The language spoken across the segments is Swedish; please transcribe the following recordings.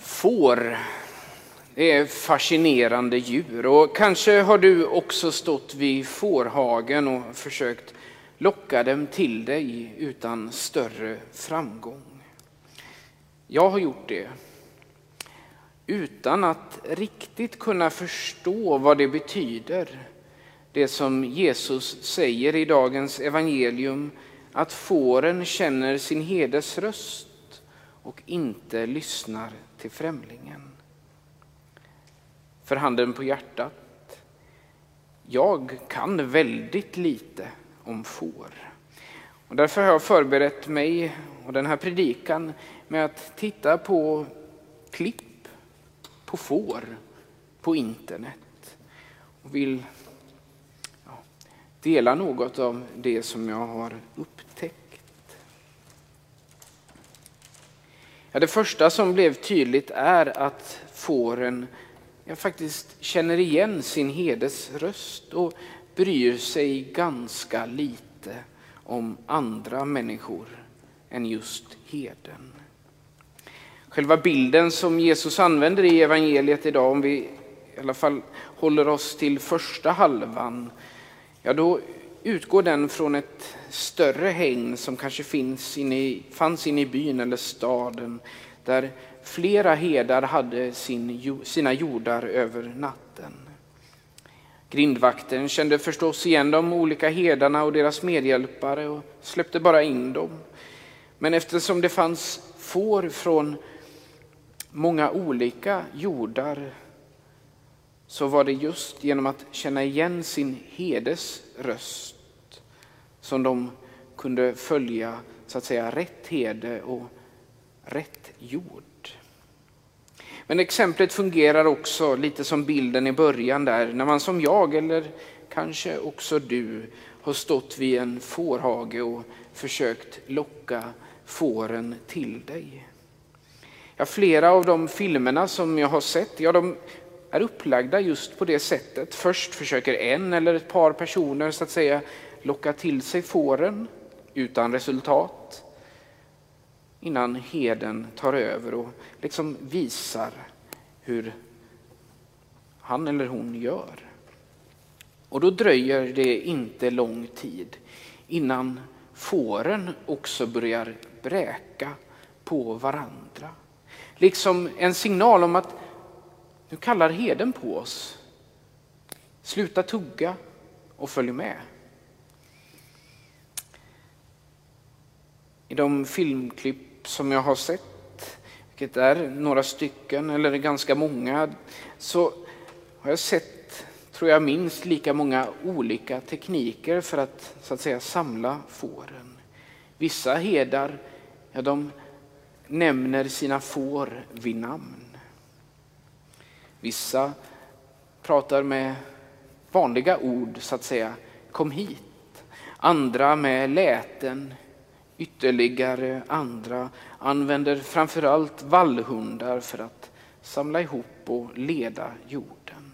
Får det är fascinerande djur och kanske har du också stått vid fårhagen och försökt locka dem till dig utan större framgång. Jag har gjort det utan att riktigt kunna förstå vad det betyder. Det som Jesus säger i dagens evangelium att fåren känner sin herdes röst och inte lyssnar till främlingen. För handen på hjärtat, jag kan väldigt lite om får. Och därför har jag förberett mig och den här predikan med att titta på klipp på får på internet. Och vill ja, dela något av det som jag har upptäckt. Ja, det första som blev tydligt är att fåren ja, faktiskt känner igen sin herdes röst och bryr sig ganska lite om andra människor än just heden. Själva bilden som Jesus använder i evangeliet idag, om vi i alla fall håller oss till första halvan, ja då utgår den från ett större hägn som kanske finns inne i, fanns inne i byn eller staden där flera herdar hade sin, sina jordar över natten. Grindvakten kände förstås igen de olika herdarna och deras medhjälpare och släppte bara in dem. Men eftersom det fanns får från många olika jordar så var det just genom att känna igen sin hedes röst som de kunde följa så att säga rätt herde och rätt jord. Men exemplet fungerar också lite som bilden i början där, när man som jag eller kanske också du har stått vid en fårhage och försökt locka fåren till dig. Ja, flera av de filmerna som jag har sett, ja, de är upplagda just på det sättet. Först försöker en eller ett par personer så att säga locka till sig fåren utan resultat innan heden tar över och liksom visar hur han eller hon gör. Och då dröjer det inte lång tid innan fåren också börjar bräka på varandra. Liksom en signal om att nu kallar heden på oss. Sluta tugga och följ med. I de filmklipp som jag har sett, vilket är några stycken eller ganska många, så har jag sett, tror jag, minst lika många olika tekniker för att så att säga samla fåren. Vissa herdar, ja, de nämner sina får vid namn. Vissa pratar med vanliga ord, så att säga, kom hit. Andra med läten, Ytterligare andra använder framförallt vallhundar för att samla ihop och leda jorden.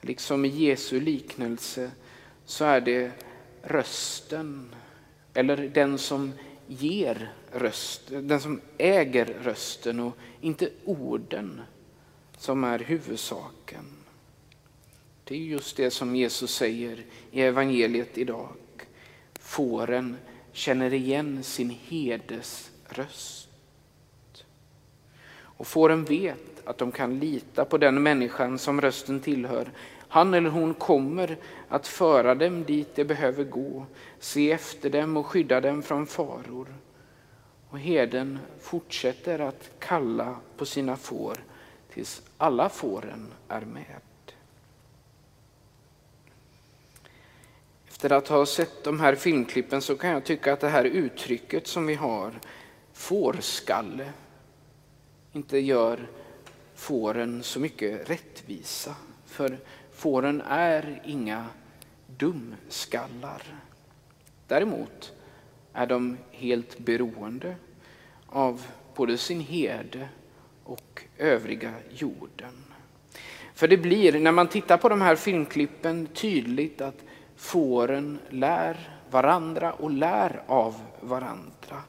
Liksom i Jesu liknelse så är det rösten, eller den som ger röst, den som äger rösten och inte orden som är huvudsaken. Det är just det som Jesus säger i evangeliet idag fåren känner igen sin herdes röst. Och fåren vet att de kan lita på den människan som rösten tillhör. Han eller hon kommer att föra dem dit de behöver gå, se efter dem och skydda dem från faror. Och herden fortsätter att kalla på sina får tills alla fåren är med. Efter att ha sett de här filmklippen så kan jag tycka att det här uttrycket som vi har, fårskalle, inte gör fåren så mycket rättvisa. För fåren är inga dumskallar. Däremot är de helt beroende av både sin herde och övriga jorden. För det blir, när man tittar på de här filmklippen, tydligt att Fåren lär varandra och lär av varandra.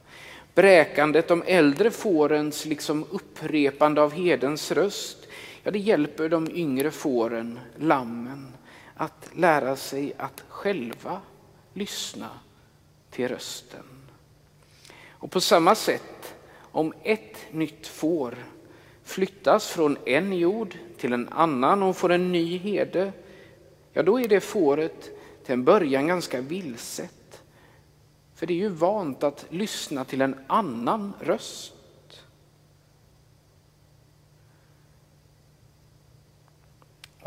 Bräkandet, de äldre fårens liksom upprepande av hedens röst, ja det hjälper de yngre fåren, lammen, att lära sig att själva lyssna till rösten. Och på samma sätt, om ett nytt får flyttas från en jord till en annan och får en ny herde, ja då är det fåret till en början ganska vilset. För det är ju vant att lyssna till en annan röst.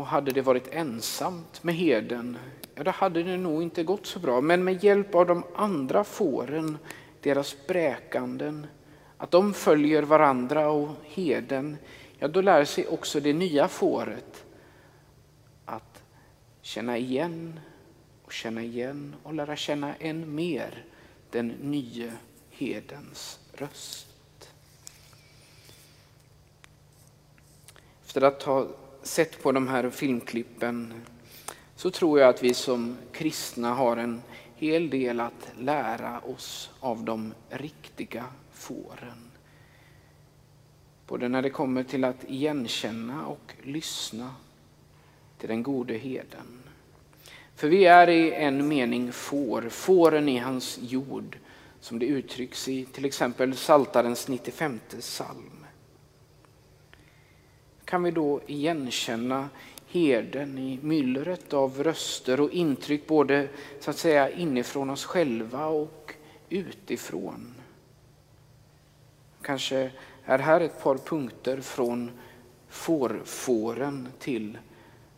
Och hade det varit ensamt med heden, ja då hade det nog inte gått så bra. Men med hjälp av de andra fåren, deras bräkanden, att de följer varandra och heden, ja då lär sig också det nya fåret att känna igen och känna igen och lära känna än mer den nye hedens röst. Efter att ha sett på de här filmklippen så tror jag att vi som kristna har en hel del att lära oss av de riktiga fåren. Både när det kommer till att igenkänna och lyssna till den gode heden. För vi är i en mening får, fåren i hans jord, som det uttrycks i till exempel Saltarens 95 psalm. Kan vi då igenkänna herden i myllret av röster och intryck både så att säga inifrån oss själva och utifrån? Kanske är här ett par punkter från fårfåren till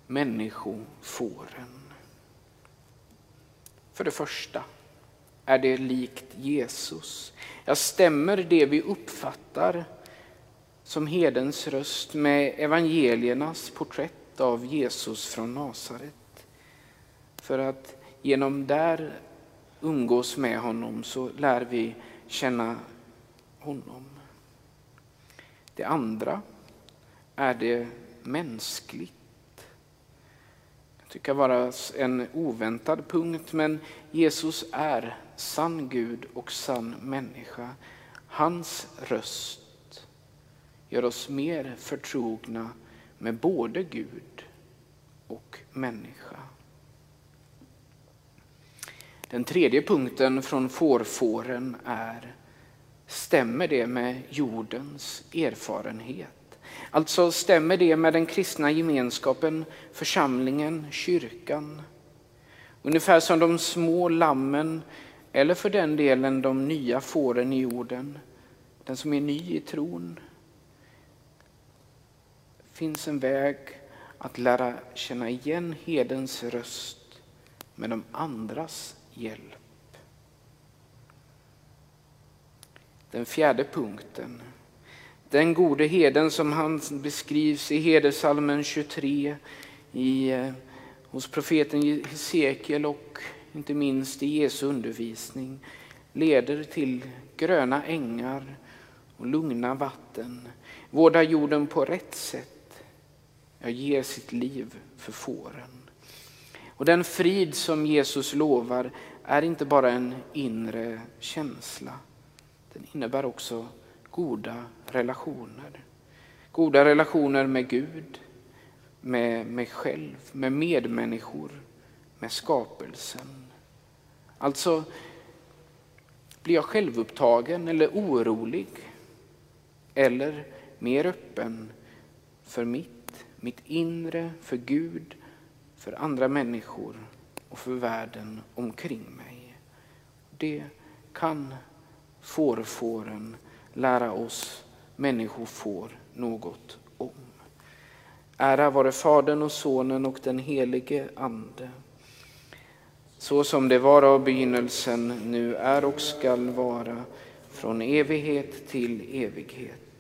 människofåren. För det första är det likt Jesus. Jag stämmer det vi uppfattar som hedens röst med evangeliernas porträtt av Jesus från Nasaret. För att genom där umgås med honom så lär vi känna honom. Det andra är det mänskligt tycka vara en oväntad punkt, men Jesus är sann Gud och sann människa. Hans röst gör oss mer förtrogna med både Gud och människa. Den tredje punkten från fårfåren är, stämmer det med jordens erfarenhet? Alltså stämmer det med den kristna gemenskapen, församlingen, kyrkan. Ungefär som de små lammen, eller för den delen de nya fåren i jorden. Den som är ny i tron finns en väg att lära känna igen hedens röst med de andras hjälp. Den fjärde punkten den gode heden som han beskrivs i Hedersalmen 23, i, eh, hos profeten Hesekiel och inte minst i Jesu undervisning, leder till gröna ängar och lugna vatten, vårdar jorden på rätt sätt, jag ger sitt liv för fåren. Och den frid som Jesus lovar är inte bara en inre känsla, den innebär också goda relationer. Goda relationer med Gud, med mig själv, med medmänniskor, med skapelsen. Alltså, blir jag självupptagen eller orolig? Eller mer öppen för mitt, mitt inre, för Gud, för andra människor och för världen omkring mig. Det kan fårfåren lära oss människor får något om. Ära vare Fadern och Sonen och den helige Ande. Så som det var av begynnelsen, nu är och skall vara, från evighet till evighet.